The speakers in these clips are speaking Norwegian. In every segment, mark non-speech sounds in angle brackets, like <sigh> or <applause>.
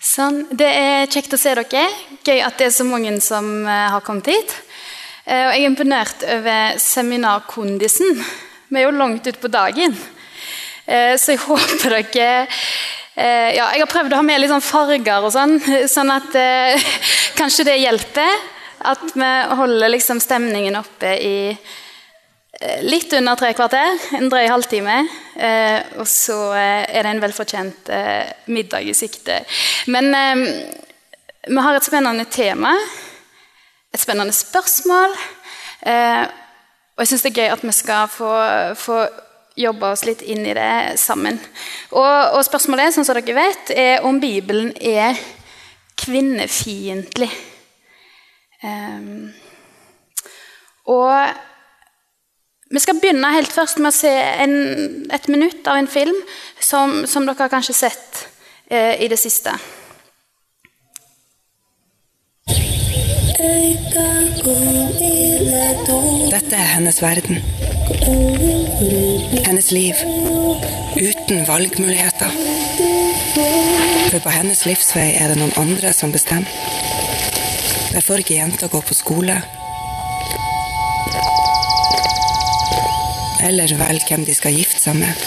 Sånn, Det er kjekt å se dere. Gøy at det er så mange som eh, har kommet hit. Eh, og jeg er imponert over seminarkondisen. Vi er jo langt utpå dagen. Eh, så jeg <laughs> håper dere Ja, jeg har prøvd å ha med litt sånn farger og sånn, <laughs> sånn at <laughs> kanskje det hjelper. At vi holder liksom stemningen oppe i litt under tre kvarter, en drøy halvtime. Eh, og så eh, er det en velfortjent eh, middag i sikte. Men eh, vi har et spennende tema, et spennende spørsmål. Eh, og jeg syns det er gøy at vi skal få, få jobbe oss litt inn i det sammen. Og, og spørsmålet er, som dere vet, er om Bibelen er kvinnefiendtlig. og vi skal begynne helt først med å se en, et minutt av en film som, som dere har kanskje sett eh, i det siste. Dette er hennes verden. Hennes liv. Uten valgmuligheter. For på hennes livsvei er det noen andre som bestemmer. Der får ikke jenter gå på skole. Eller velge hvem de skal gifte seg med.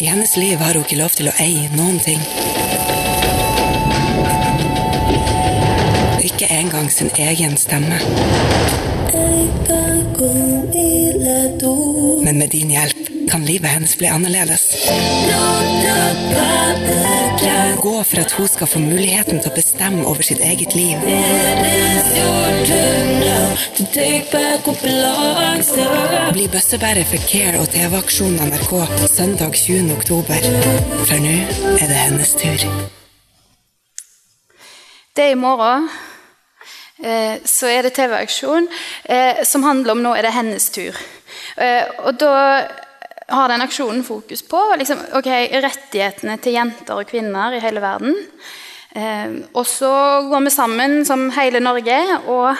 I hennes liv har hun ikke lov til å eie noen ting. Ikke engang sin egen stemme. Men med din hjelp kan livet hennes bli annerledes. Gå for at hun skal få muligheten til å bestemme over sitt eget liv. Bli bøssebærer for Care og TV-aksjonen NRK søndag 20. oktober. For nå er det hennes tur. Det er i morgen. Eh, så er det TV-aksjon eh, som handler om nå er det hennes tur. Eh, og da har den aksjonen fokus på liksom, okay, rettighetene til jenter og kvinner i hele verden. Eh, og så går vi sammen som hele Norge og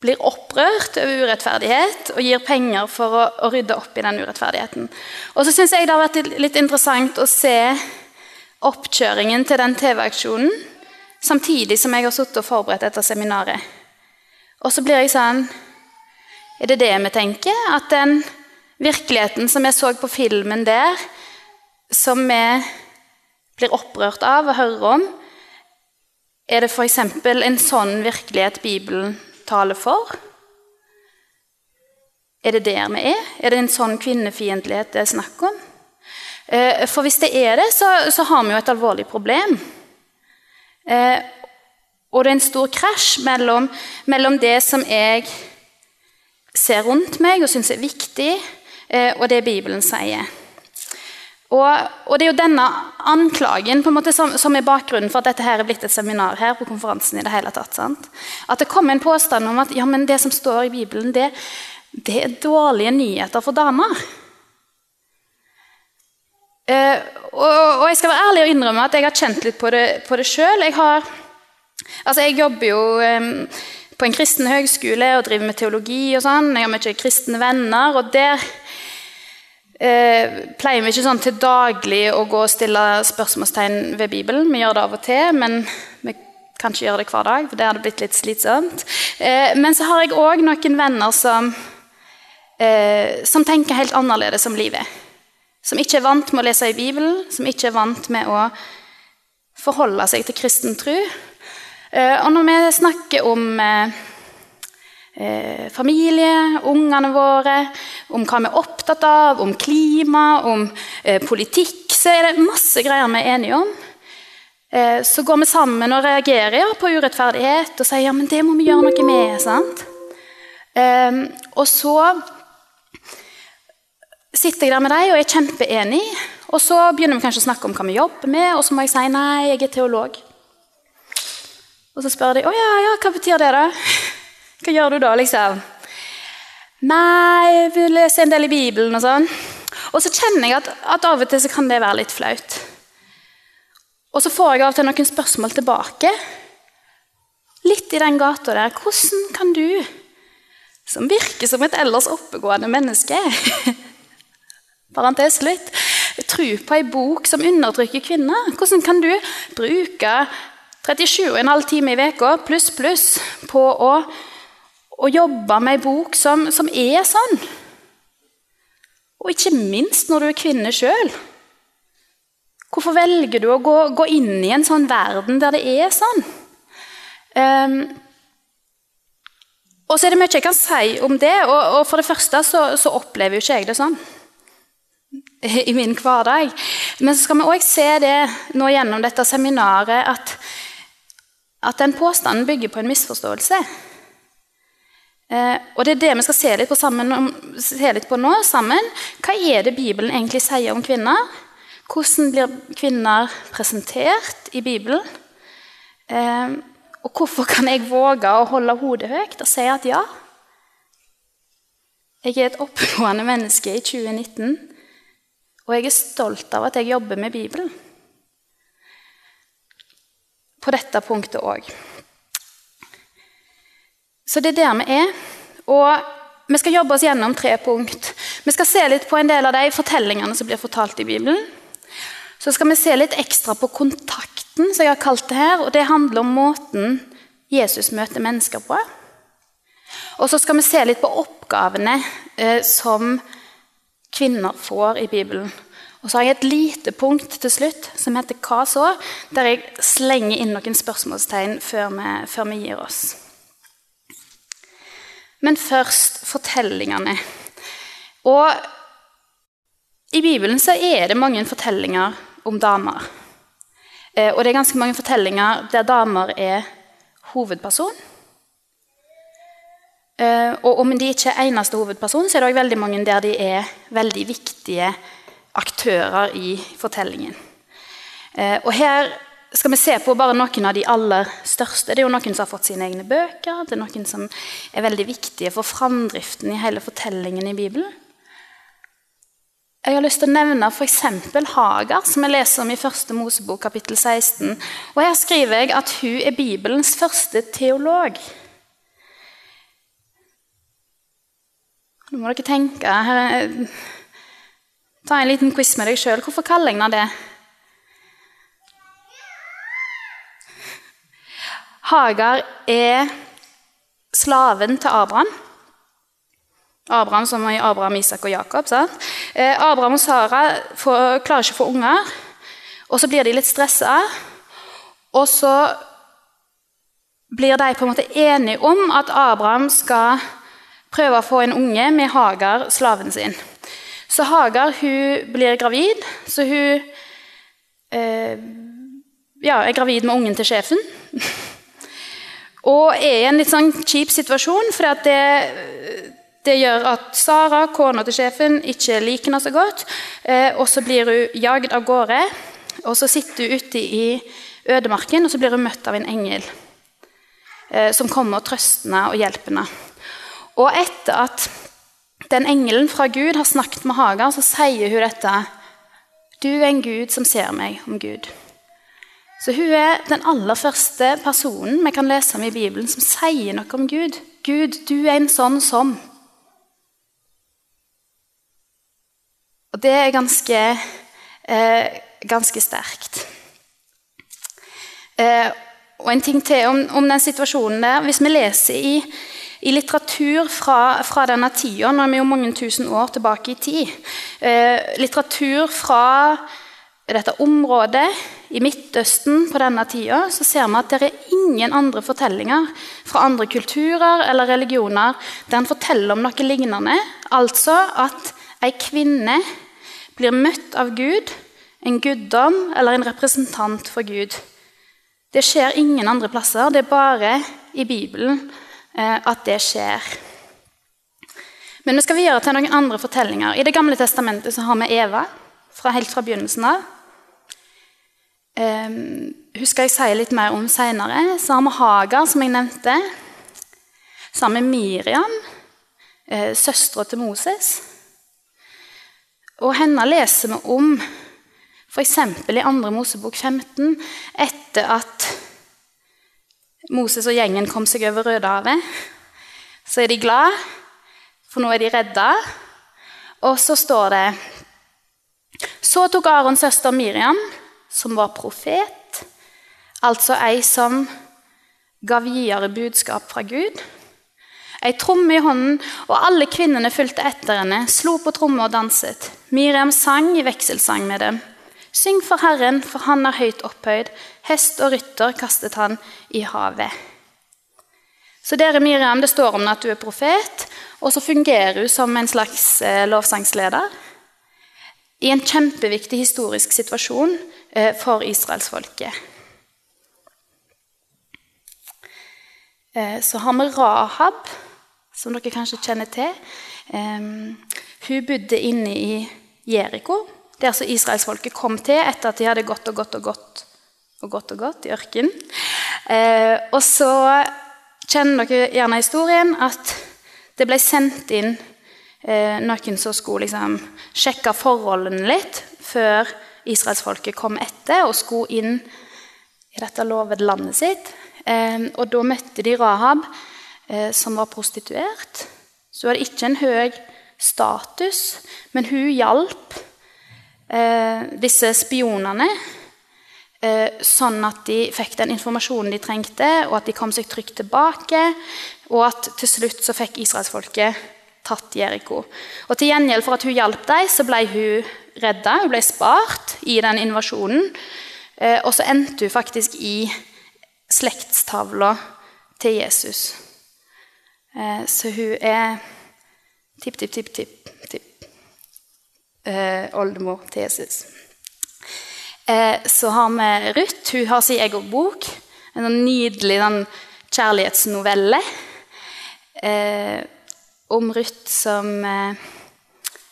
blir opprørt over urettferdighet og gir penger for å, å rydde opp i den urettferdigheten. Og så syns jeg det har vært litt interessant å se oppkjøringen til den TV-aksjonen samtidig som jeg har sittet og forberedt dette seminaret. Og så blir jeg sånn Er det det vi tenker? At den virkeligheten som jeg så på filmen der, som vi blir opprørt av og hører om, er det f.eks. en sånn virkelighet Bibelen taler for? Er det der vi er? Er det en sånn kvinnefiendtlighet det er snakk om? Eh, for hvis det er det, så, så har vi jo et alvorlig problem. Eh, og det er en stor krasj mellom, mellom det som jeg ser rundt meg og syns er viktig, og det Bibelen sier. Og, og, Det er jo denne anklagen måte som, som, er bakgrunnen for at dette her er blitt et seminar her på konferansen. i det hele tatt. Sant? At det kommer en påstand om at ja, men det som står i Bibelen, det, det er dårlige nyheter for damer. Eh, og, og, jeg skal være ærlig og innrømme at jeg har kjent litt på det, på det sjøl. Jeg, altså jeg jobber jo eh, på en kristen høgskole og driver med teologi og sånn. Jeg har mye kristne venner. og der eh, pleier vi ikke sånn til daglig å gå og stille spørsmålstegn ved Bibelen. Vi gjør det av og til, men vi kan ikke gjøre det hver dag, for det hadde blitt litt slitsomt. Eh, men så har jeg òg noen venner som, eh, som tenker helt annerledes om livet. Som ikke er vant med å lese i Bibelen, som ikke er vant med å forholde seg til kristen tro. Eh, og når vi snakker om eh, eh, familie, ungene våre, om hva vi er opptatt av, om klima, om politikk, så er det masse greier vi er enige om. Så går vi sammen og reagerer på urettferdighet og sier ja, men det må vi gjøre noe med. sant? Og så sitter jeg der med dem og er kjempeenig. Og så begynner vi kanskje å snakke om hva vi jobber med, og så må jeg si nei, jeg er teolog. Og så spør de å ja, ja, hva betyr det, da? Hva gjør du da, liksom? Nei, jeg vil lese en del i Bibelen og sånn. Og så kjenner jeg at, at av og til så kan det være litt flaut. Og så får jeg av og til noen spørsmål tilbake. Litt i den gata der. Hvordan kan du, som virker som et ellers oppegående menneske <laughs> Parentes litt. Tro på ei bok som undertrykker kvinner. Hvordan kan du bruke 37,5 timer i veka pluss pluss på å, å, jobbe med ei bok som, som er sånn? Og ikke minst når du er kvinne sjøl. Hvorfor velger du å gå, gå, inn i en sånn verden der det er sånn? Um, og så er det mye jeg kan si om det. Og, og for det første så, så, opplever jo ikke jeg det sånn <laughs> i min hverdag. Men så skal vi òg se det nå gjennom dette seminaret at, at den påstanden bygger på en misforståelse. Eh, og Det er det vi skal se litt, sammen, se litt, på nå sammen. Hva er det Bibelen egentlig sier om kvinner? Hvordan blir kvinner presentert i Bibelen? Eh, og hvorfor kan jeg våge å holde hodet høyt og si at ja? Jeg er et oppegående menneske i 2019, og jeg er stolt av at jeg jobber med Bibelen. På dette punktet òg. Så det er der vi er. Og vi skal jobbe oss gjennom tre punkt. Vi skal se litt på en del av de fortellingene som blir fortalt i Bibelen. Så skal vi se litt ekstra på kontakten, som jeg har kalt det her. og Det handler om måten Jesus møter mennesker på. Og så skal vi se litt på oppgavene eh, som kvinner får i Bibelen. Og så har jeg et lite punkt til slutt som heter 'Hva så?', der jeg slenger inn noen spørsmålstegn før vi, før vi gir oss. Men først fortellingene. Og i Bibelen så er det mange fortellinger om damer. Eh, og det er ganske mange fortellinger der damer er hovedperson. Eh, og om de ikke er eneste hovedperson, så er det også veldig mange der de er veldig viktige aktører i fortellingen. Eh, og her skal vi se på bare noen av de aller største. Det er jo noen som har fått sine egne bøker. Det er noen som er veldig viktige for framdriften i hele fortellingen i Bibelen. Jeg har lyst til å nevne f.eks. Hagar, som jeg leser om i første Mosebok kapittel 16. Og Her skriver jeg at hun er Bibelens første teolog. Nå må dere tenke her, Ta en liten quiz med deg sjøl. Hvorfor kaller jeg det? Hagar er slaven til Abraham. Abraham som i Abraham, Isak og Jakob. Sant? Eh, Abraham og Sara får, klarer ikke å få unger, og så blir de litt stressa. Og så blir de på en måte enige om at Abraham skal prøve å få en unge med Hagar, slaven sin. Så Hagar hun blir gravid, så hun eh, ja, er gravid med ungen til sjefen. <laughs> og er i en litt sånn kjip situasjon, for det det gjør at Sara, kona til sjefen, ikke liker henne så godt. Eh, og så blir hun jagd av gårde. Og så sitter hun ute i ødemarken, og så blir hun møtt av en engel eh, som kommer og trøster henne og hjelper henne. Og etter at den engelen fra Gud har snakket med Hagar, så sier hun dette. Du er en Gud som ser meg om Gud. Så hun er den aller første personen vi kan lese om i Bibelen som sier noe om Gud. Gud, du er en sånn som. Og det er ganske, eh, ganske sterkt. Eh, og en ting til om, om, den situasjonen der. Hvis vi leser i, i litteratur fra, fra, denne tida, nå er vi jo mange tusen år tilbake i tid eh, Litteratur fra dette området i Midtøsten på denne tida, så ser vi at det er ingen andre fortellinger fra andre kulturer eller religioner der en forteller om noe lignende. Altså at Ei kvinne blir møtt av Gud, en guddom eller en representant for Gud. Det skjer ingen andre plasser. Det er bare i Bibelen at det skjer. Men vi skal videre til noen andre fortellinger. I Det gamle testamentet så har vi Eva. fra helt fra begynnelsen av. Um, skal jeg si litt mer om seinere. Så har vi Hagar, som jeg nevnte. Så har vi Miriam, eh, søstera til Moses. Og henne leser vi om f.eks. i 2. Mosebok 15, etter at Moses og gjengen kom seg over Rødehavet. Så er de glad, for nå er de redda. Og så står det Så tok Arons søster Miriam, som var profet, altså ei som gav videre budskap fra Gud, ei tromme i hånden, og alle kvinnene fulgte etter henne, slo på tromme og danset. Miriam sang i vekselsang med dem. Syng for Herren, for han er høyt opphøyd. Hest og rytter kastet han i havet. Så dere, Miriam, det står om at du er profet, og så fungerer hun som en slags eh, lovsangsleder i en kjempeviktig historisk situasjon eh, for israelsfolket. Eh, så har vi Rahab, som dere kanskje kjenner til. Hun bodde inne i Jeriko der som israelsfolket kom til etter at de hadde gått og gått og gått og godt og godt i ørkenen. Eh, og så kjenner dere gjerne historien at det ble sendt inn eh, noen som skulle liksom, sjekke forholdene litt før israelsfolket kom etter og skulle inn i dette lovede landet sitt. Eh, og da møtte de Rahab, eh, som var prostituert. Så hun hadde ikke en høy status, men hun hjalp eh, disse spionene, sånn at de fikk den informasjonen de trengte, og at de kom seg trygt tilbake, og at til slutt så fikk israelsfolket tatt Jeriko. Og Til gjengjeld for at hun hjalp dem, så ble hun redda, hun ble spart i den invasjonen. Eh, og så endte hun faktisk i slektstavla til Jesus. Eh, så hun er tipp, tipp, tipp, tipp, tipp eh, oldemor til Jesus. Eh, så har vi Ruth. Hun har sin egen bok. En sånn nydelig den, kjærlighetsnovelle eh, om Ruth som eh,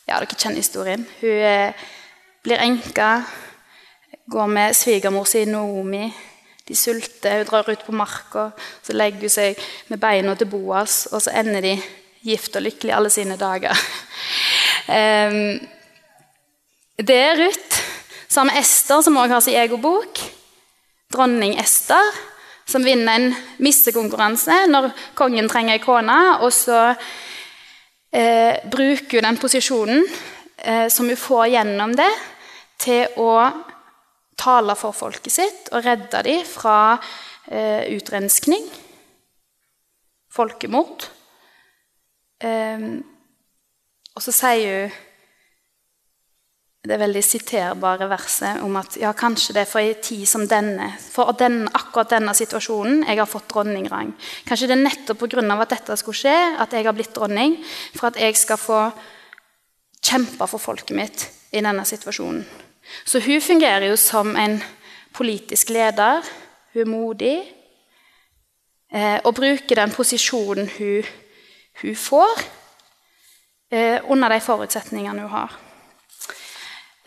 Ja, dere kjenner historien. Hun eh, blir enke, går med svigermor si Noomi. De sulter, hun drar ut på marka, så legger hun seg med beina til Boas, og så ender de gift og lykkelig alle sine dager. um, <laughs> Det er Ruth. Så har vi Ester, som også har sin egen bok. Dronning Ester, som vinner en missekonkurranse når kongen trenger ei kone. Og så eh, bruker hun den posisjonen eh, som hun får gjennom det, til å tale for folket sitt og redde dem fra eh, utrenskning, folkemord. Eh, og så sier hun det veldig siterbare verset om at ja, kanskje det er for en tid som denne, for den, akkurat denne situasjonen, jeg har fått dronningrang. Kanskje det er nettopp pga. at dette skulle skje, at jeg har blitt dronning, for at jeg skal få kjempe for folket mitt i denne situasjonen. Så hun fungerer jo som en politisk leder. Hun er modig eh, og bruker den posisjonen hun, hun får, eh, under de forutsetningene hun har.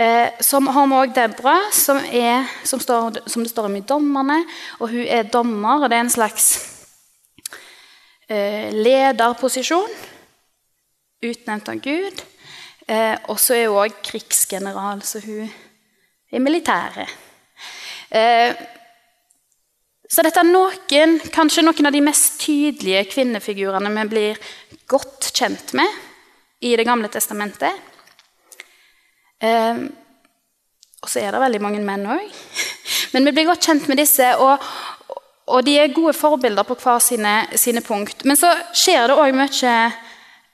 Eh, så har vi òg Debra, som, er, som, står, som, det står om i dommerne. Og hun er dommer, og det er en slags eh, lederposisjon. Utnevnt av Gud. Eh, og så er hun òg krigsgeneral, så hun er militæret. Eh, så dette er noen, kanskje noen av de mest tydelige kvinnefigurene vi blir godt kjent med i Det gamle testamentet. Um, og så er det veldig mange menn òg. <laughs> Men vi blir godt kjent med disse, og, og de er gode forbilder på hver sine, sine punkt. Men så skjer det òg mye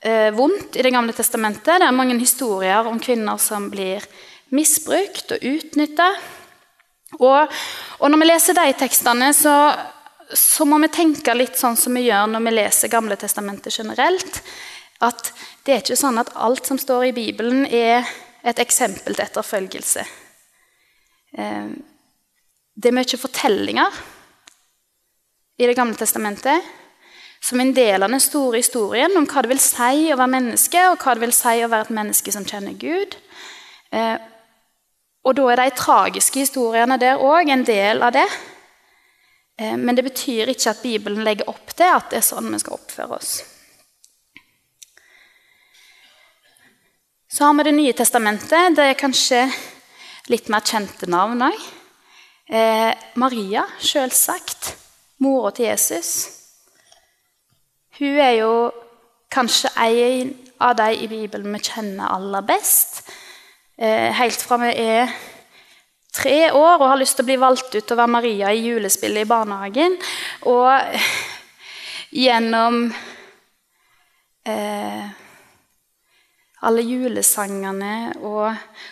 eh, vondt i Det gamle testamentet. Det er mange historier om kvinner som blir misbrukt og utnytta. Og, og, når vi leser de tekstene, så, så, må vi tenke litt sånn som vi gjør når vi leser Gamle testamentet generelt. At det er ikke sånn at alt som står i Bibelen, er et eksempel til etterfølgelse. Eh, det er mye fortellinger i Det gamle testamentet som en del av den store historien om hva det vil si å være menneske, og hva det vil si å være et menneske som kjenner Gud. Eh, Og da er de tragiske historiene der òg en del av det. Eh, men det betyr ikke at Bibelen legger opp til at det er sånn vi skal oppføre oss. Så har vi Det nye testamentet. Det er kanskje litt mer kjente navn òg. Eh, Maria, selvsagt. Mora til Jesus. Hun er jo kanskje en av de i Bibelen vi kjenner aller best. Eh, helt fra vi er tre år og har lyst til å bli valgt ut til å være Maria i julespillet i barnehagen. Og gjennom eh, alle julesangene og,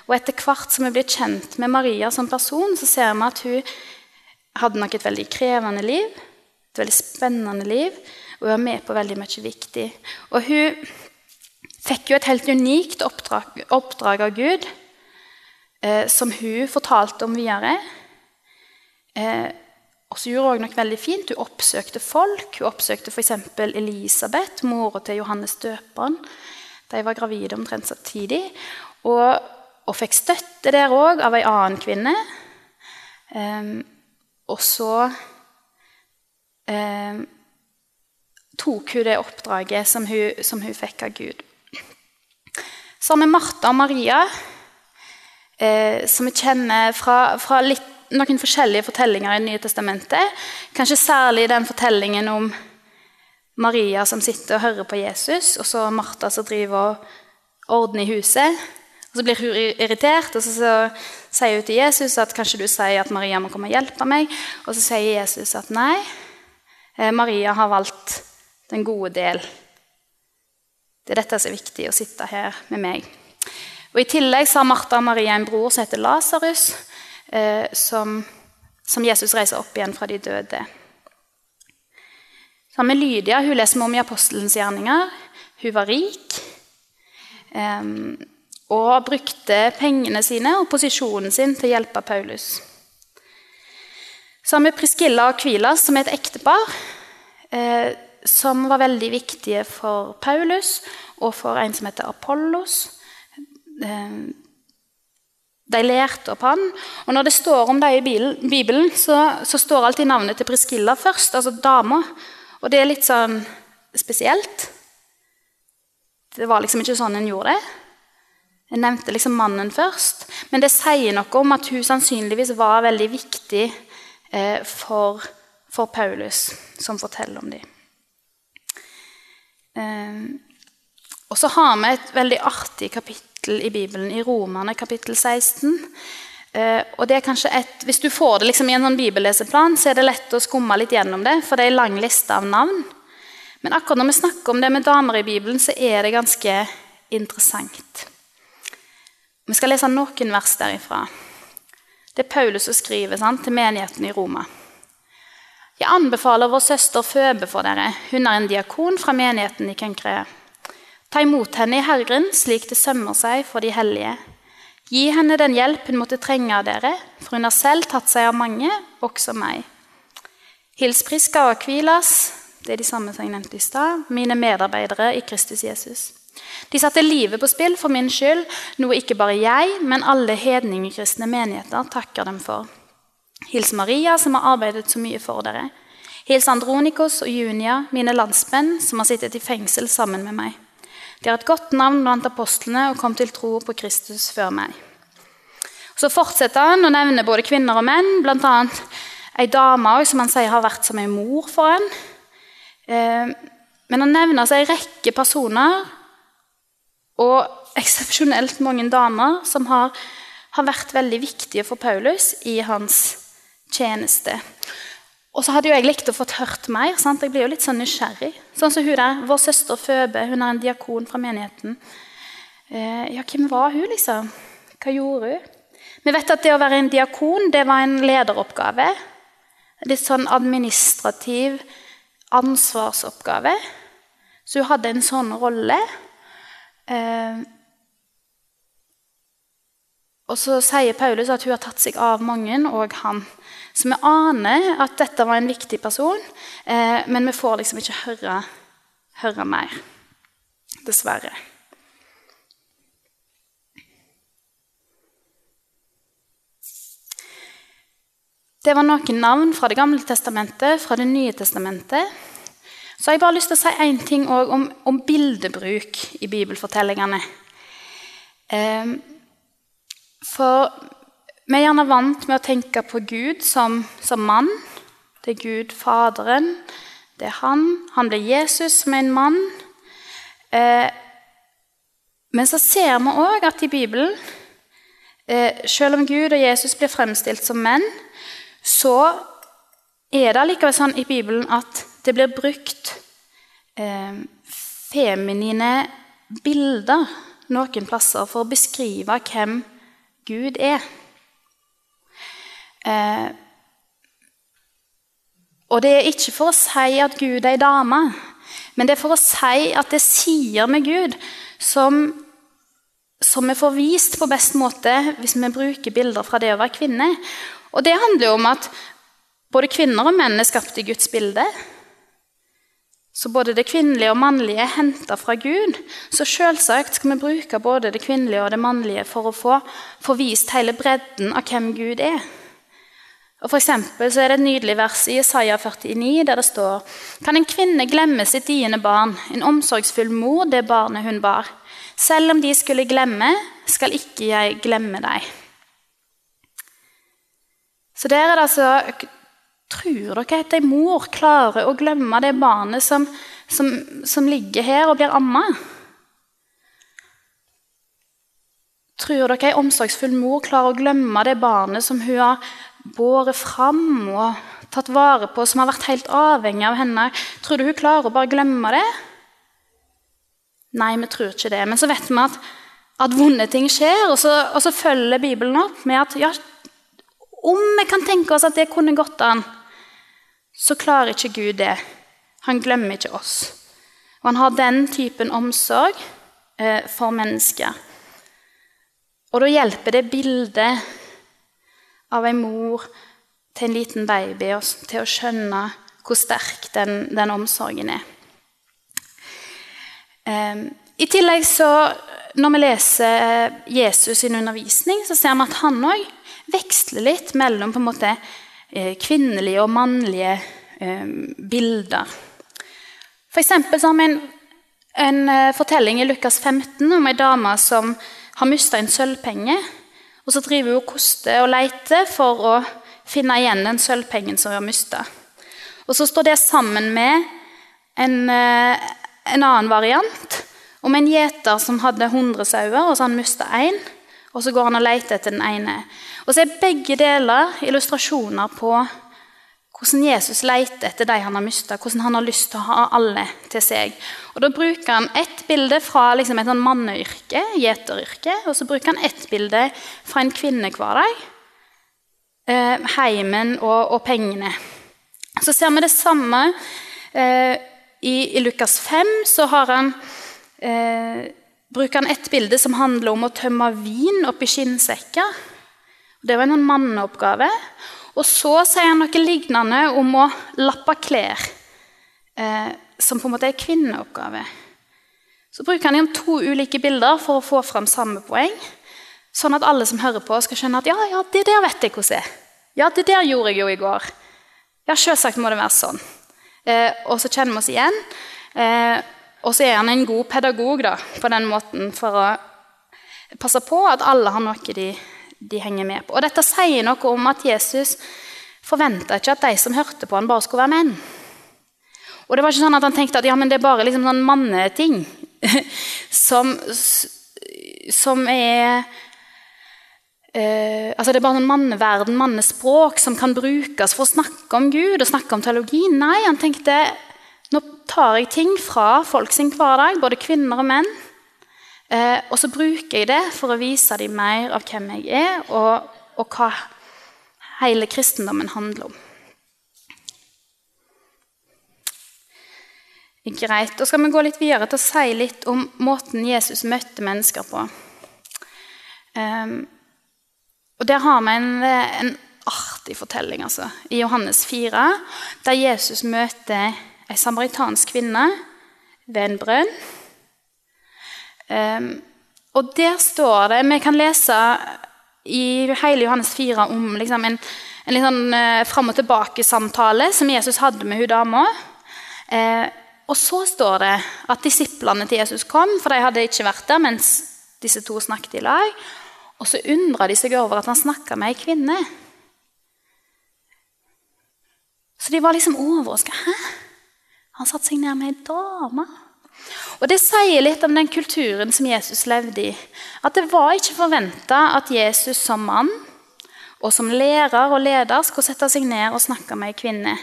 og, etter hvert som vi blir kjent med Maria som person, så ser vi at hun hadde nok et veldig krevende liv, et veldig spennende liv, og hun var med på veldig mye viktig. Og hun fikk jo et helt unikt oppdrag, oppdrag av Gud eh, som hun fortalte om videre. Eh, og så gjorde hun nok veldig fint. Hun oppsøkte folk. Hun oppsøkte f.eks. Elisabeth, mora til Johannes døperen. De var gravide omtrent samtidig. Og, og fikk støtte der òg av ei annen kvinne. Um, og så um, tok hun det oppdraget som hun, som hun fikk av Gud. Så har vi Martha og Maria eh, som vi kjenner fra, fra litt, noen forskjellige fortellinger i Det nye testamentet. Kanskje særlig den fortellingen om Maria som sitter og hører på Jesus, og så Martha som driver og ordner i huset. Og Så blir hun irritert, og så, så sier hun til Jesus at kanskje du sier at Maria må komme og hjelpe meg. Og så sier Jesus at nei, eh, Maria har valgt den gode del. Det er dette som er viktig, å sitte her med meg. Og I tillegg så har Martha og Maria en bror som heter Lasarus, eh, som, som, Jesus reiser opp igjen fra de døde. Har vi Lydia. Hun leser vi om i apostelens gjerninger. Hun var rik um, og brukte pengene sine og posisjonen sin til å hjelpe Paulus. Har vi Priskilla og Kvilas, som er et ektepar. Eh, som var veldig viktige for Paulus og for en som heter Apollos. Eh, de lærte opp han. Og når det står om dem i Bibelen, så, så, står alltid navnet til Priskilla først, altså dama. Og det er litt sånn spesielt. Det var liksom ikke sånn en gjorde det. Jeg nevnte liksom mannen først. Men det sier noe om at hun sannsynligvis var veldig viktig eh, for, for, Paulus, som forteller om dem. Eh, og så har vi et veldig artig kapittel i Bibelen, i Romerne kapittel 16. Eh, og det er kanskje et, Hvis du får det liksom i en sånn bibelleseplan, så er det lett å skumme litt gjennom det, for det er en lang liste av navn. Men akkurat når vi snakker om det med damer i Bibelen, så er det ganske interessant. Vi skal lese noen vers derifra. Det er Paulus som skriver sant, til menigheten i Roma. Jeg anbefaler vår søster Føbe for dere. Hun er en diakon fra menigheten i Kenkrea. Ta imot henne i Herren slik det sømmer seg for de hellige. Gi henne den hjelp hun måtte trenge av dere, for hun har selv tatt seg av mange, også meg. Hils Priska og Kvilas, det er de samme som jeg nevnte i stad, mine medarbeidere i Kristus Jesus. De satte livet på spill for min skyld, noe ikke bare jeg, men alle hedningekristne menigheter takker dem for. Hils Maria, som har arbeidet så mye for dere. Hils Andronikos og Junia, mine landsmenn, som har sittet i fengsel sammen med meg. De har et godt navn blant apostlene og kom til tro på Kristus før meg. Så fortsetter han å nevne både kvinner og menn, bl.a. ei dame som han sier har vært som ei mor for han. Eh, men han nevner altså ei rekke personer og eksepsjonelt mange damer som har, har vært veldig viktige for Paulus i hans tjeneste. Og så hadde jo jeg likt å fått hørt mer. Sant? Jeg blir jo litt sånn nysgjerrig. Sånn som hun der, Vår søster Føbe, hun er en diakon fra menigheten. Eh, ja, hvem var hun, liksom? Hva gjorde hun? Vi vet at det å være en diakon det var en lederoppgave. Litt sånn administrativ ansvarsoppgave. Så hun hadde en sånn rolle. Eh, og så sier Paulus at hun har tatt seg av mange, og han. Så vi aner at dette var en viktig person, eh, men vi får liksom ikke høre, høre mer. Dessverre. Det var noen navn fra Det gamle testamentet, fra Det nye testamentet. Så har jeg bare lyst til å si én ting om, om, bildebruk i bibelfortellingene. Eh, for vi er gjerne vant med å tenke på Gud som, som mann. Det er Gud Faderen. Det er han. Han blir Jesus som en mann. Eh, men så ser vi òg at i Bibelen, eh, selv om Gud og Jesus blir fremstilt som menn, så er det likevel sånn i Bibelen at det blir brukt eh, feminine bilder noen plasser for å beskrive hvem Gud er. Eh, og det er ikke for å si at Gud er ei dame, men det er for å si at det sier med Gud som, som vi får vist på best måte hvis vi bruker bilder fra det å være kvinne. Og det handler jo om at både kvinner og menn er skapt i Guds bilde. Så både det kvinnelige og mannlige er henta fra Gud. Så selvsagt skal vi bruke både det kvinnelige og det mannlige for å få, få vist hele bredden av hvem Gud er. Og for så er det et nydelig vers i Isaiah 49 der det står Kan en kvinne glemme sitt diende barn, en omsorgsfull mor, det barnet hun bar? Selv om de skulle glemme, skal ikke jeg glemme deg. Så der er det altså Tror dere at ei mor klarer å glemme det barnet som, som, som ligger her og blir amma? Tror dere ei omsorgsfull mor klarer å glemme det barnet som hun har båret fram og tatt vare på, som har vært helt avhengig av henne? Tror du hun klarer å bare glemme det? Nei, vi tror ikke det. Men så vet vi at, at vonde ting skjer, og så, og så følger Bibelen opp med at ja, om vi kan tenke oss at det kunne gått an, så klarer ikke Gud det. Han glemmer ikke oss. Og han har den typen omsorg eh, for mennesker. Og da hjelper det bildet av en mor til en liten baby til å skjønne hvor sterk den, den omsorgen er. Um, I tillegg så, Når vi leser Jesus sin undervisning, så ser vi at han òg veksler litt mellom på en måte eh, kvinnelige og mannlige um, bilder. For eksempel så har vi en, en eh, fortelling i Lukas 15 om ei dame som har mista en sølvpenge. Og så driver hun og koster og leter for å finne igjen den sølvpengen som hun har mista. Og så står det sammen med en, en annen variant om en gjeter som hadde 100 sauer, og så han mista én. Og så går han og leter etter den ene. Og så er begge deler illustrasjoner på hvordan Jesus leter etter de han har mista, hvordan han har lyst til å ha alle til seg. Og Da bruker han ett bilde fra liksom et sånn manneyrke, gjeteryrke, og så bruker han ett bilde fra en kvinnehverdag. Eh, heimen og, og, pengene. Så ser vi det samme eh, i, i, Lukas 5. Så har han eh, bruker han et bilde som handler om å tømme vin oppi skinnsekker. Det var en sånn manneoppgave. Og så sier han noe lignende om å lappe klær, eh, som på en måte er kvinneoppgave. Så bruker han to ulike bilder for å få fram samme poeng. Sånn at alle som hører på, skal skjønne at ja, ja, det der vet jeg hvordan er. Ja, det der gjorde jeg jo i går. Ja, selvsagt må det være sånn. Eh, og så kjenner vi oss igjen. Eh, og så er han en god pedagog da, på den måten for å passe på at alle har noe de, de henger med på. Og Dette sier noe om at Jesus forventa ikke at de som hørte på han bare skulle være menn. Og det var ikke sånn at han tenkte at ja, men det er bare liksom sånn manneting <laughs> som, som er Uh, altså Det er bare en manneverden, mannespråk, som kan brukes for å snakke om Gud og snakke om teologi. Nei, han tenkte nå tar jeg ting fra folk sin hverdag, både kvinner og menn. Eh, og så bruker jeg det for å vise dem mer av hvem jeg er, og, og hva hele kristendommen handler om. Greit. Da skal vi gå litt videre til å si litt om måten Jesus møtte mennesker på. Um, og Der har vi en, en artig fortelling altså, i Johannes 4, der Jesus møter ei samaritansk kvinne ved en brønn. Um, og der står det Vi kan lese i hele Johannes 4 om liksom en, en litt sånn eh, fram og tilbake-samtale som Jesus hadde med hun dama. Eh, og så står det at disiplene til Jesus kom, for de hadde ikke vært der mens disse to snakket i lag. Og så undra de seg over at han snakka med ei kvinne. Så de var liksom overraska. Hæ? Han satte seg ned med ei dame. Og Det sier litt om den kulturen som Jesus levde i. At det var ikke forventa at Jesus som mann og som lærer og leder skulle sette seg ned og snakke med ei kvinne.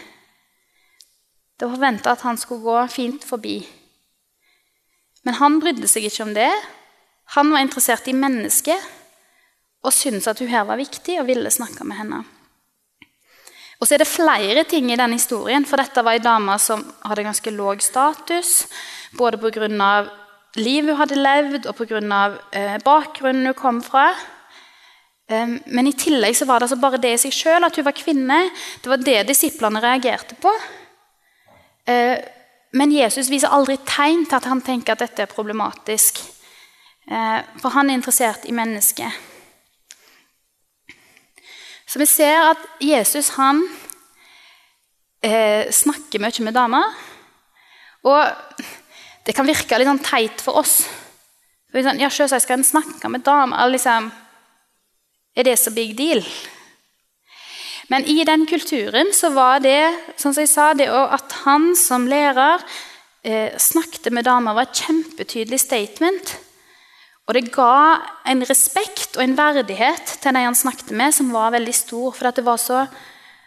Det var forventa at han skulle gå fint forbi. Men han brydde seg ikke om det. Han var interessert i mennesket og syntes at hun her var viktig og ville snakke med henne. Og så er det flere ting i denne historien, for dette var ei dame som hadde ganske låg status. Både pga. livet hun hadde levd, og pga. Eh, bakgrunnen hun kom fra. Um, men i tillegg så var det altså bare det i seg sjøl, at hun var kvinne. Det var det disiplene reagerte på. Uh, men Jesus viser aldri tegn til at han tenker at dette er problematisk. Uh, for han er interessert i mennesket. Så vi ser at Jesus han eh, snakker mye med damer. Og det kan virke litt sånn teit for oss. For sånn, ja, Selvsagt skal en snakke med damer. Liksom, er det så big deal? Men i den kulturen så var det som jeg sa, det at han som lærer eh, snakket med damer, var et kjempetydelig statement. Og det ga en respekt og en verdighet til de han snakket med, som var veldig stor. For det var, så,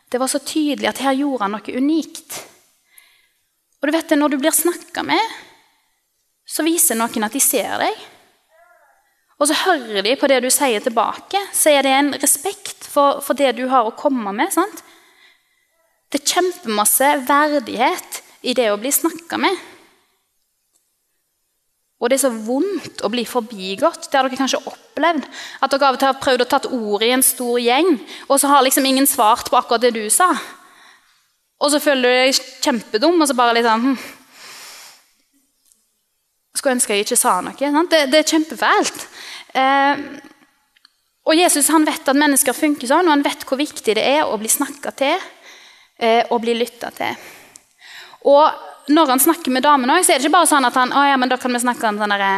det, var så, tydelig at her gjorde han noe unikt. Og du vet det, Når du blir snakka med, så viser noen at de ser deg. Og så hører de på det du sier tilbake. Så er det en respekt for, for det du har å komme med. sant? Det er kjempemasse verdighet i det å bli snakka med. Og det er så vondt å bli forbigått. Det har dere kanskje opplevd. At dere av og til har prøvd å tatt ordet i en stor gjeng, og så har liksom ingen svart på akkurat det du sa. Og så føler du deg kjempedum, og så bare liksom hm. Skulle ønske jeg ikke sa noe. Det, det, er kjempefælt. Eh, og Jesus han vet at mennesker funker sånn, og han vet hvor viktig det er å bli snakka til eh, og bli lytta til. Og når han snakker med damene så er det ikke bare sånn at han, å ja, men da kan vi snakke om sånne,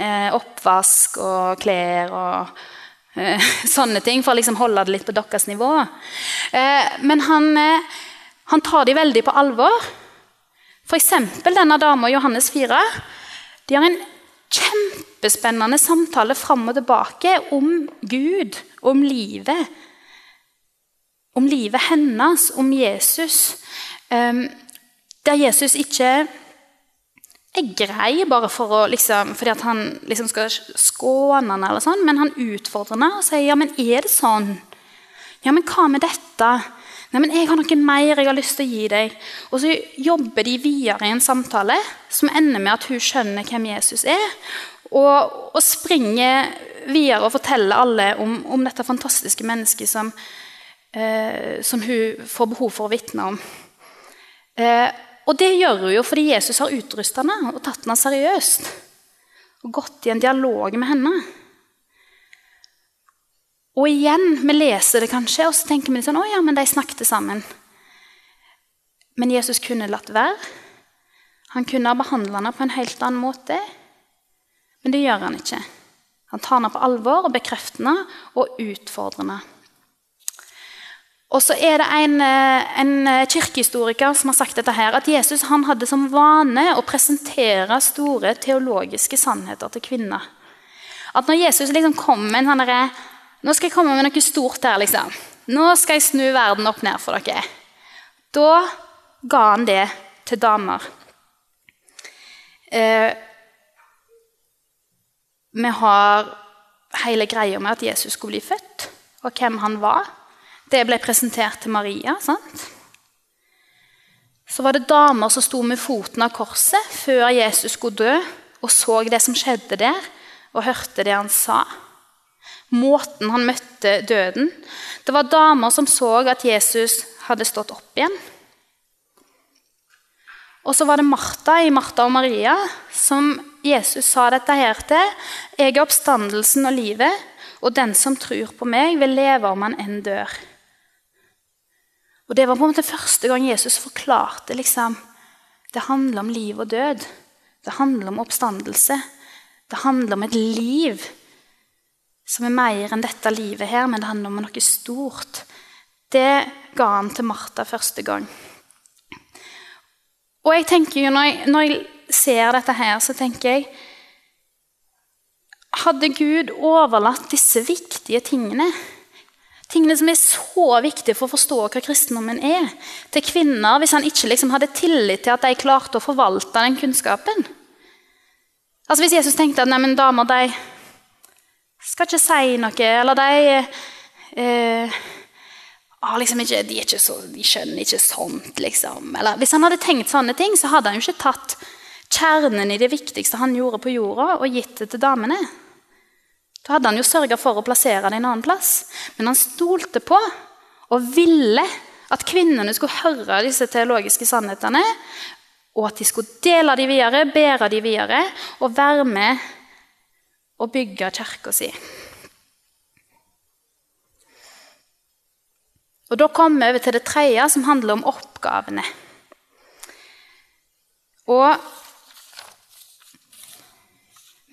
eh, oppvask og klær og eh, <laughs> sånne ting, for å liksom holde det litt på deres nivå. Eh, men han, eh, han, tar de veldig på alvor. F.eks. denne dama Johannes 4. De har en kjempespennende samtale fram og tilbake om Gud, om livet. Om livet hennes, om Jesus. Um, der Jesus ikke er grei bare for å, liksom, fordi han liksom skal skåne henne, eller sånn, men han utfordrer henne og sier ja, men er det sånn. Ja, men hva med dette? Nei, men jeg har noe mer jeg har lyst til å gi deg. Og så jobber de videre i en samtale som ender med at hun skjønner hvem Jesus er. Og, og springer videre og forteller alle om, om dette fantastiske mennesket som, eh, som hun får behov for å vitne om. Eh, og det gjør hun jo fordi Jesus har utrusta henne og tatt henne seriøst. Og gått i en dialog med henne. Og igjen, vi leser det kanskje, og så tenker vi litt sånn Å ja, men de snakket sammen. Men Jesus kunne latt være. Han kunne ha behandla henne på en helt annen måte. Men det gjør han ikke. Han tar henne på alvor og bekrefter henne og utfordrer henne. Og så er det en, eh, en, eh, kirkehistoriker som har sagt dette her, at Jesus hadde som vane å presentere store teologiske sannheter til kvinner. At når Jesus liksom kom med en sånn derre Nå skal jeg komme med noe stort her, liksom. Nå skal jeg snu verden opp ned for dere. Da ga han det til damer. Eh, vi har hele greia med at Jesus skulle bli født, og hvem han var. Det ble presentert til Maria. sant? Så var det damer som sto med foten av korset før Jesus skulle dø, og så det som skjedde der, og hørte det han sa. Måten han møtte døden. Det var damer som så at Jesus hadde stått opp igjen. Og så var det Martha i Martha og Maria som Jesus sa dette her til. Jeg er oppstandelsen og livet, og den som tror på meg, vil leve om han enn dør. Og Det var på en måte første gang Jesus forklarte liksom, det handler om liv og død. Det handler om oppstandelse. Det handler om et liv som er mer enn dette livet her, men det handler om noe stort. Det ga han til Martha første gang. Og jeg tenker jo, når jeg, når jeg ser dette her, så tenker jeg Hadde Gud overlatt disse viktige tingene, tingene som er så viktige for å forstå hva kristendommen er, til kvinner, hvis han ikke liksom hadde tillit til at de klarte å forvalte den kunnskapen? Altså Hvis Jesus tenkte at nei, damer de skal ikke si noe, eller de eh, ah, liksom ikke, de, ikke så, de, skjønner ikke sånt, liksom. Eller, hvis han hadde tenkt sånne ting, så hadde han jo ikke tatt kjernen i det viktigste han gjorde på jorda, og gitt det til damene. Da hadde han jo sørga for å plassere det en annen plass. Men han stolte på og ville at kvinnene skulle høre disse teologiske sannhetene, og at de skulle dele de videre, bære de videre og være med og bygge kirka si. Og Da kommer vi over til det tredje, som handler om oppgavene. Og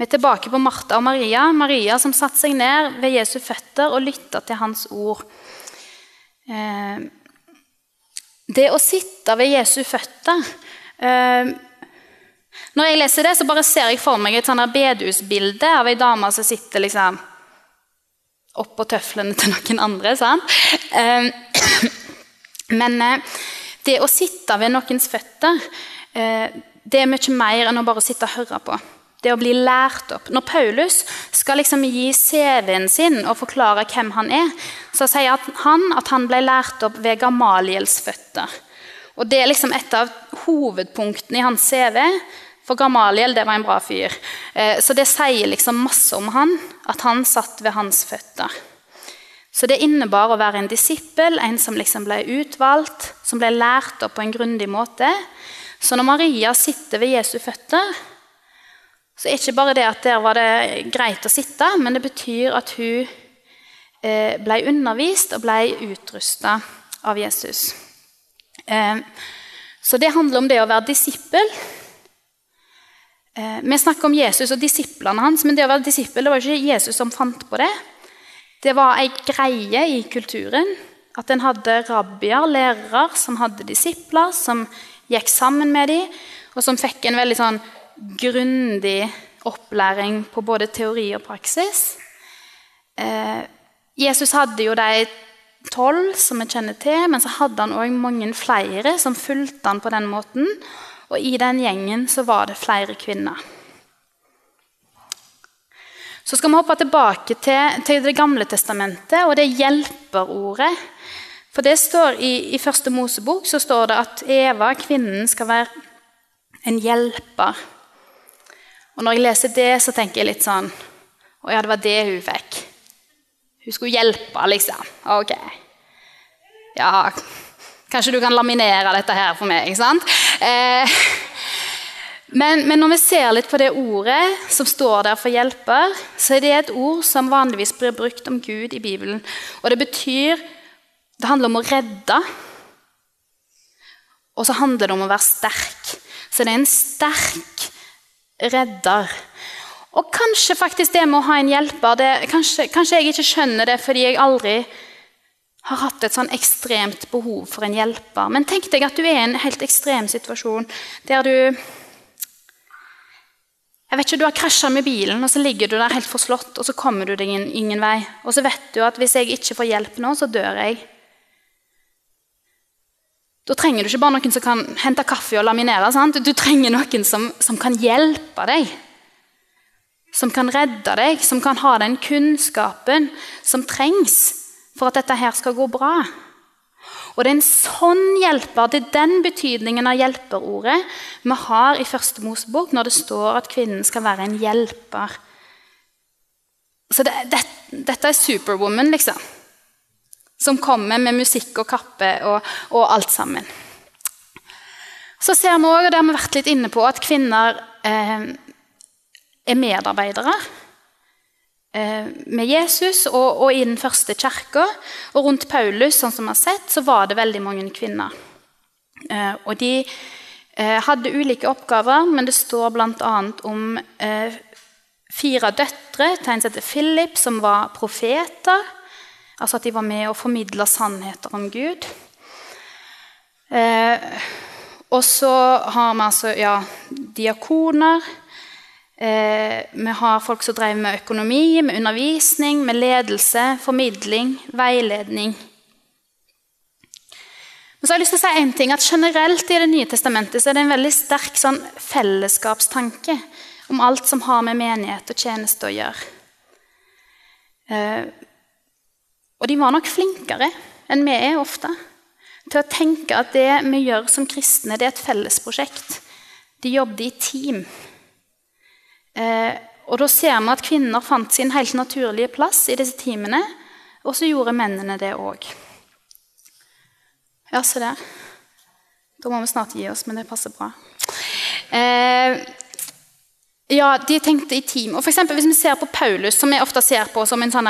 vi er tilbake på Martha og Maria. Maria som satte seg ned ved Jesu føtter og lytta til hans ord. Eh, det å sitte ved Jesu føtter eh, Når jeg leser det, så bare ser jeg for meg et sånn bedehusbilde av ei dame som sitter liksom oppå tøflene til noen andre. Sant? Eh, <clears throat> men det å sitte ved noens føtter, det er mye mer enn å bare sitte og høre på. Det å bli lært opp. Når Paulus skal liksom gi CV-en sin og forklare hvem han er, så sier han at han ble lært opp ved Gamaliels føtter. Og Det er liksom et av hovedpunktene i hans CV. For Gamaliel det var en bra fyr. Eh, så det sier liksom masse om han, at han satt ved hans føtter. Så det innebar å være en disippel, en som liksom ble utvalgt, som ble lært opp på en grundig måte. Så når Maria sitter ved Jesu føtter, så er ikke bare det at der var det greit å sitte, men det betyr at hun eh, ble undervist og ble utrusta av Jesus. Eh, så det handler om det å være disippel. Eh, vi snakker om Jesus og disiplene hans, men det å være disippel det var ikke Jesus som fant på det. Det var ei greie i kulturen at en hadde rabbier, lærere, som hadde disipler, som gikk sammen med dem, og som fikk en veldig sånn grundig opplæring på både teori og praksis. Eh, Jesus hadde jo de tolv som vi kjenner til, men så hadde han òg mange flere som fulgte han på den måten. Og i den gjengen så var det flere kvinner. Så skal vi hoppe tilbake til, til Det gamle testamentet og det hjelperordet. For det står i, i første Mosebok så står det at Eva, kvinnen, skal være en hjelper. Og når jeg leser det, så tenker jeg litt sånn Å ja, det var det hun fikk. Hun skulle hjelpe, liksom. Ok. Ja, kanskje du kan laminere dette her for meg, ikke sant? Eh, men, men, når vi ser litt på det ordet som står der for hjelper, så er det et ord som vanligvis blir brukt om Gud i Bibelen. Og det betyr Det handler om å redde. Og så handler det om å være sterk. Så det er en sterk redder. Og kanskje faktisk det med å ha en hjelper det, kanskje, kanskje, jeg ikke skjønner det fordi jeg aldri har hatt et sånn ekstremt behov for en hjelper. Men tenk deg at du er i en helt ekstrem situasjon der du jeg vet ikke, Du har krasja med bilen, og så ligger du der helt forslått, og så kommer du deg ingen, ingen vei. Og så vet du at hvis jeg ikke får hjelp nå, så dør jeg. Da trenger du ikke bare noen som kan hente kaffe og laminere. Sant? Du trenger noen som, som, kan hjelpe deg. Som kan redde deg, som kan ha den kunnskapen som trengs for at dette her skal gå bra. Og Det er en sånn hjelper, det er den betydningen av hjelperordet vi har i Første Mosebok når det står at kvinnen skal være en hjelper. Så det, det, Dette er Superwoman, liksom som kommer med musikk og kappe og, og alt sammen. Så ser vi òg, og det har vi vært litt inne på, at kvinner eh, er medarbeidere. eh, med Jesus og, og, i den første kirka. Og rundt Paulus sånn som vi har sett, så var det veldig mange kvinner. Eh, og de eh, hadde ulike oppgaver, men det står bl.a. om eh, fire døtre en Philip, som var profeter. Altså at de var med og formidla sannheter om Gud. Eh, og så har vi altså ja, diakoner. Eh, vi har folk som drev med økonomi, med undervisning, med ledelse, formidling, veiledning. Men så har jeg lyst til å si en ting, at Generelt i Det nye testamentet så er det en veldig sterk sånn fellesskapstanke om alt som har med menighet og tjeneste å gjøre. Eh, og de var nok flinkere enn vi er ofte til å tenke at det vi gjør som kristne, det er et fellesprosjekt. De jobbet i team. Eh, og Da ser vi at kvinner fant sin helt naturlige plass i disse teamene, og så gjorde mennene det òg. Ja, se der. Da må vi snart gi oss, men det passer bra. Eh, ja, De tenkte i team. Og for eksempel, Hvis vi ser på Paulus, som vi ofte ser på som en sånn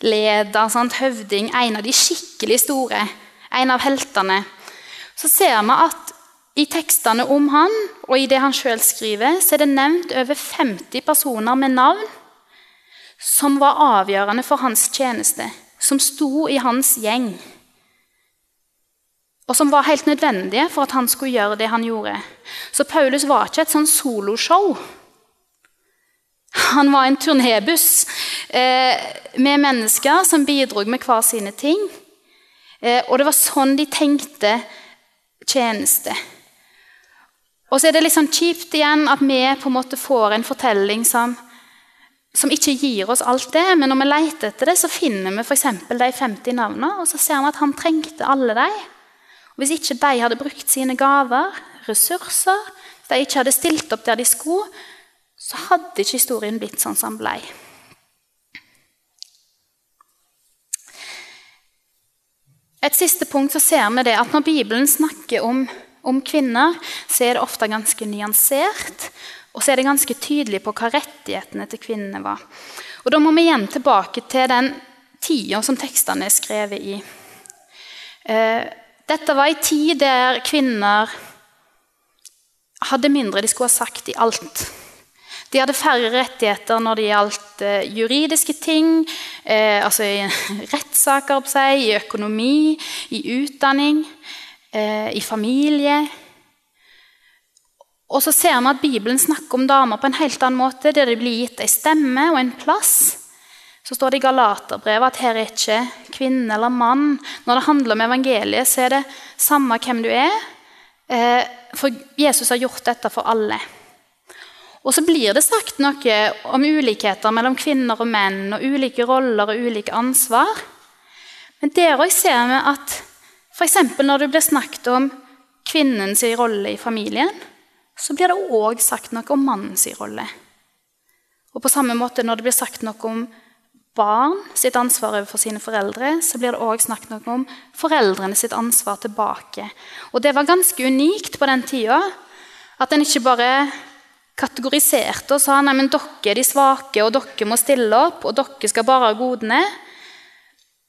misjonsleder, sant? høvding, en av de skikkelig store en av heltene, så ser vi at i tekstene om han og i det han sjøl skriver, så er det nevnt over 50 personer med navn som var avgjørende for hans tjeneste, som sto i hans gjeng. Og som var helt nødvendige for at han skulle gjøre det han gjorde. Så Paulus var ikke et sånn soloshow. Han var en turnébuss eh, med mennesker som bidro med hver sine ting. Eh, og det var sånn de tenkte tjeneste. Og så er det litt sånn kjipt igjen at vi på en måte får en fortelling som, som ikke gir oss alt det, men når vi leter etter det, så finner vi f.eks. de 50 navnene, og så ser vi at han trengte alle de. Og hvis ikke de hadde brukt sine gaver, ressurser, hvis de ikke hadde stilt opp der de skulle, så hadde ikke historien blitt sånn som den ble. Et siste punkt så ser vi det at Når Bibelen snakker om, om kvinner, så er det ofte ganske nyansert. Og så er det ganske tydelig på hva rettighetene til kvinnene var. Og Da må vi igjen tilbake til den tida som tekstene er skrevet i. Eh, dette var en tid der kvinner hadde mindre de skulle ha sagt i alt. De hadde færre rettigheter når det gjaldt eh, juridiske ting, eh, altså i <laughs> rettssaker, i økonomi, i utdanning, eh, i familie. Og så ser vi at Bibelen snakker om damer på en helt annen måte, der det blir gitt en stemme og en plass. Så står det i Galaterbrevet at her er ikke kvinne eller mann. Når det handler om evangeliet, så er det samme hvem du er. Eh, for Jesus har gjort dette for alle. Og så blir det sagt noe om ulikheter mellom kvinner og menn, og ulike roller og ulike ansvar. Men der òg ser vi at f.eks. når det blir snakket om kvinnens rolle i familien, så blir det òg sagt noe om mannens rolle. Og på samme måte når det blir sagt noe om barn sitt ansvar overfor sine foreldre, så blir det òg snakket noe om foreldrene sitt ansvar tilbake. Og det var ganske unikt på den tida. At en ikke bare kategoriserte og sa nei, men dere er de svake, og dere må stille opp, og dere skal bare ha godene.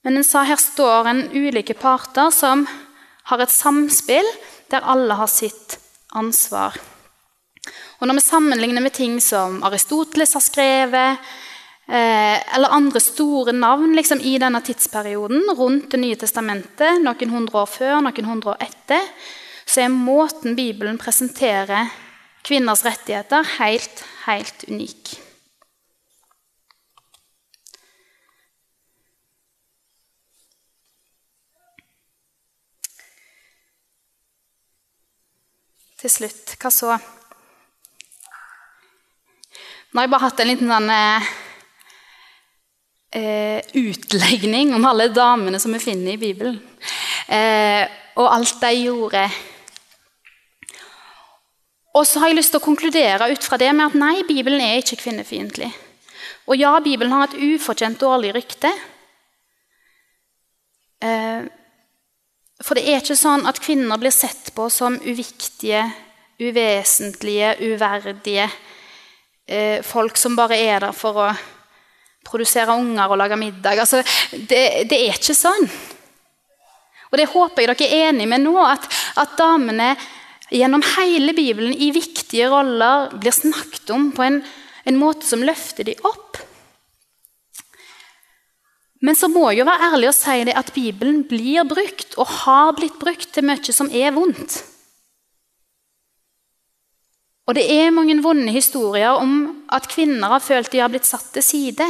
Men en sa her står en ulike parter som har et samspill der alle har sitt ansvar. Og Når vi sammenligner med ting som Aristoteles har skrevet, eh, eller andre store navn liksom, i denne tidsperioden rundt Det nye testamentet, noen hundre år før, noen hundre år etter, så er måten Bibelen presenterer kvinners rettigheter helt, helt unik. Til slutt, hva så? Nå har jeg bare hatt en liten sånn eh, eh utlegning om alle damene som vi finner i Bibelen. Eh, og alt de gjorde og så har jeg lyst til å konkludere ut fra det med at nei, Bibelen er ikke kvinnefiendtlig. Og ja, Bibelen har et ufortjent dårlig rykte. Eh, for det er ikke sånn at kvinner blir sett på som uviktige, uvesentlige, uverdige eh, folk som bare er der for å produsere unger og lage middag. Altså, det, det, er ikke sånn. Og det håper jeg dere er enig med nå, at, at damene gjennom hele Bibelen i viktige roller blir snakket om på en, en måte som løfter dem opp. Men så må jeg jo være ærlig og si det at Bibelen blir brukt, og har blitt brukt til mye som er vondt. Og det er mange vonde historier om at kvinner har følt de har blitt satt til side.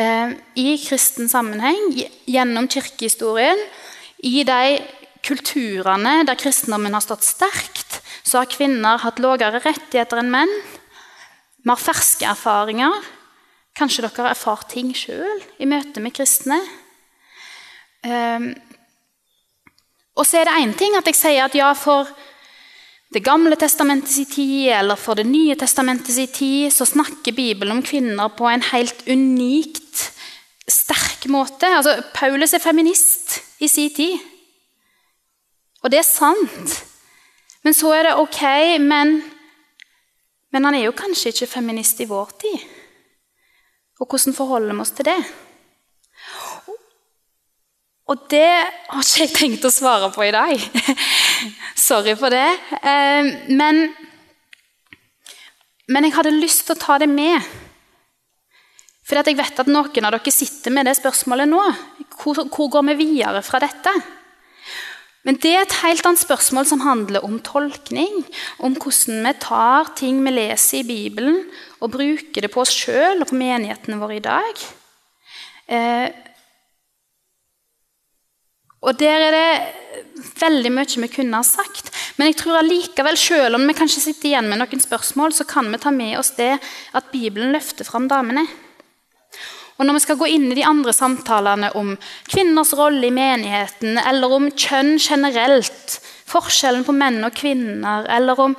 Eh, I kristen sammenheng, gjennom kirkehistorien, i de kulturene der kristendommen har stått sterkt, så har kvinner hatt lavere rettigheter enn menn. Vi har ferske erfaringer. Kanskje dere har erfart ting sjøl i møte med kristne. Um, og så er det én ting at jeg sier at ja, for Det gamle testamentets tid eller for Det nye testamentets tid så snakker Bibelen om kvinner på en helt unikt sterk måte. Altså, Paulus er feminist i sin tid. Og det er sant. Men så er det ok, men, men han er jo kanskje ikke feminist i vår tid. Og hvordan forholder vi oss til det? Og det har ikke jeg tenkt å svare på i dag. <laughs> Sorry for det. Eh, men, men jeg hadde lyst til å ta det med. For jeg vet at noen av dere sitter med det spørsmålet nå. Hvor, hvor går vi videre fra dette? Men det er et helt annet spørsmål som handler om tolkning. Om hvordan vi tar ting vi leser i Bibelen, og bruker det på oss sjøl og på menighetene våre i dag. Eh, og Der er det veldig mye vi kunne ha sagt. Men jeg tror allikevel, selv om vi kanskje sitter igjen med noen spørsmål, så kan vi ta med oss det at Bibelen løfter fram damene. Og når vi skal gå inn i de andre samtalene om kvinners rolle i menigheten, eller om kjønn generelt, forskjellen på menn og kvinner, eller om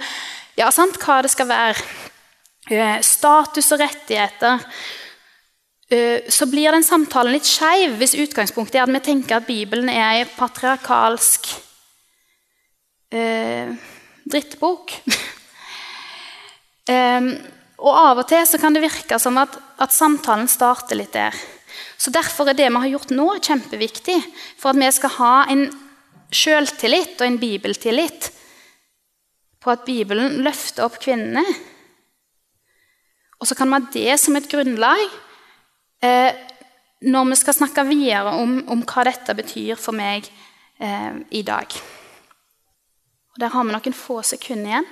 ja, sant, hva det skal være, eh, status og rettigheter, eh, så blir den samtalen litt skeiv hvis utgangspunktet er at vi tenker at Bibelen er ei patriarkalsk eh, drittbok. um, <laughs> Og Av og til så kan det virke som at, at, samtalen starter litt der. Så Derfor er det vi har gjort nå, kjempeviktig for at vi skal ha en sjøltillit og en bibeltillit på at Bibelen løfter opp kvinnene. Og så kan vi ha det som et grunnlag eh, når vi skal snakke videre om, om, hva dette betyr for meg eh, i dag. Og Der har vi noen få sekunder igjen,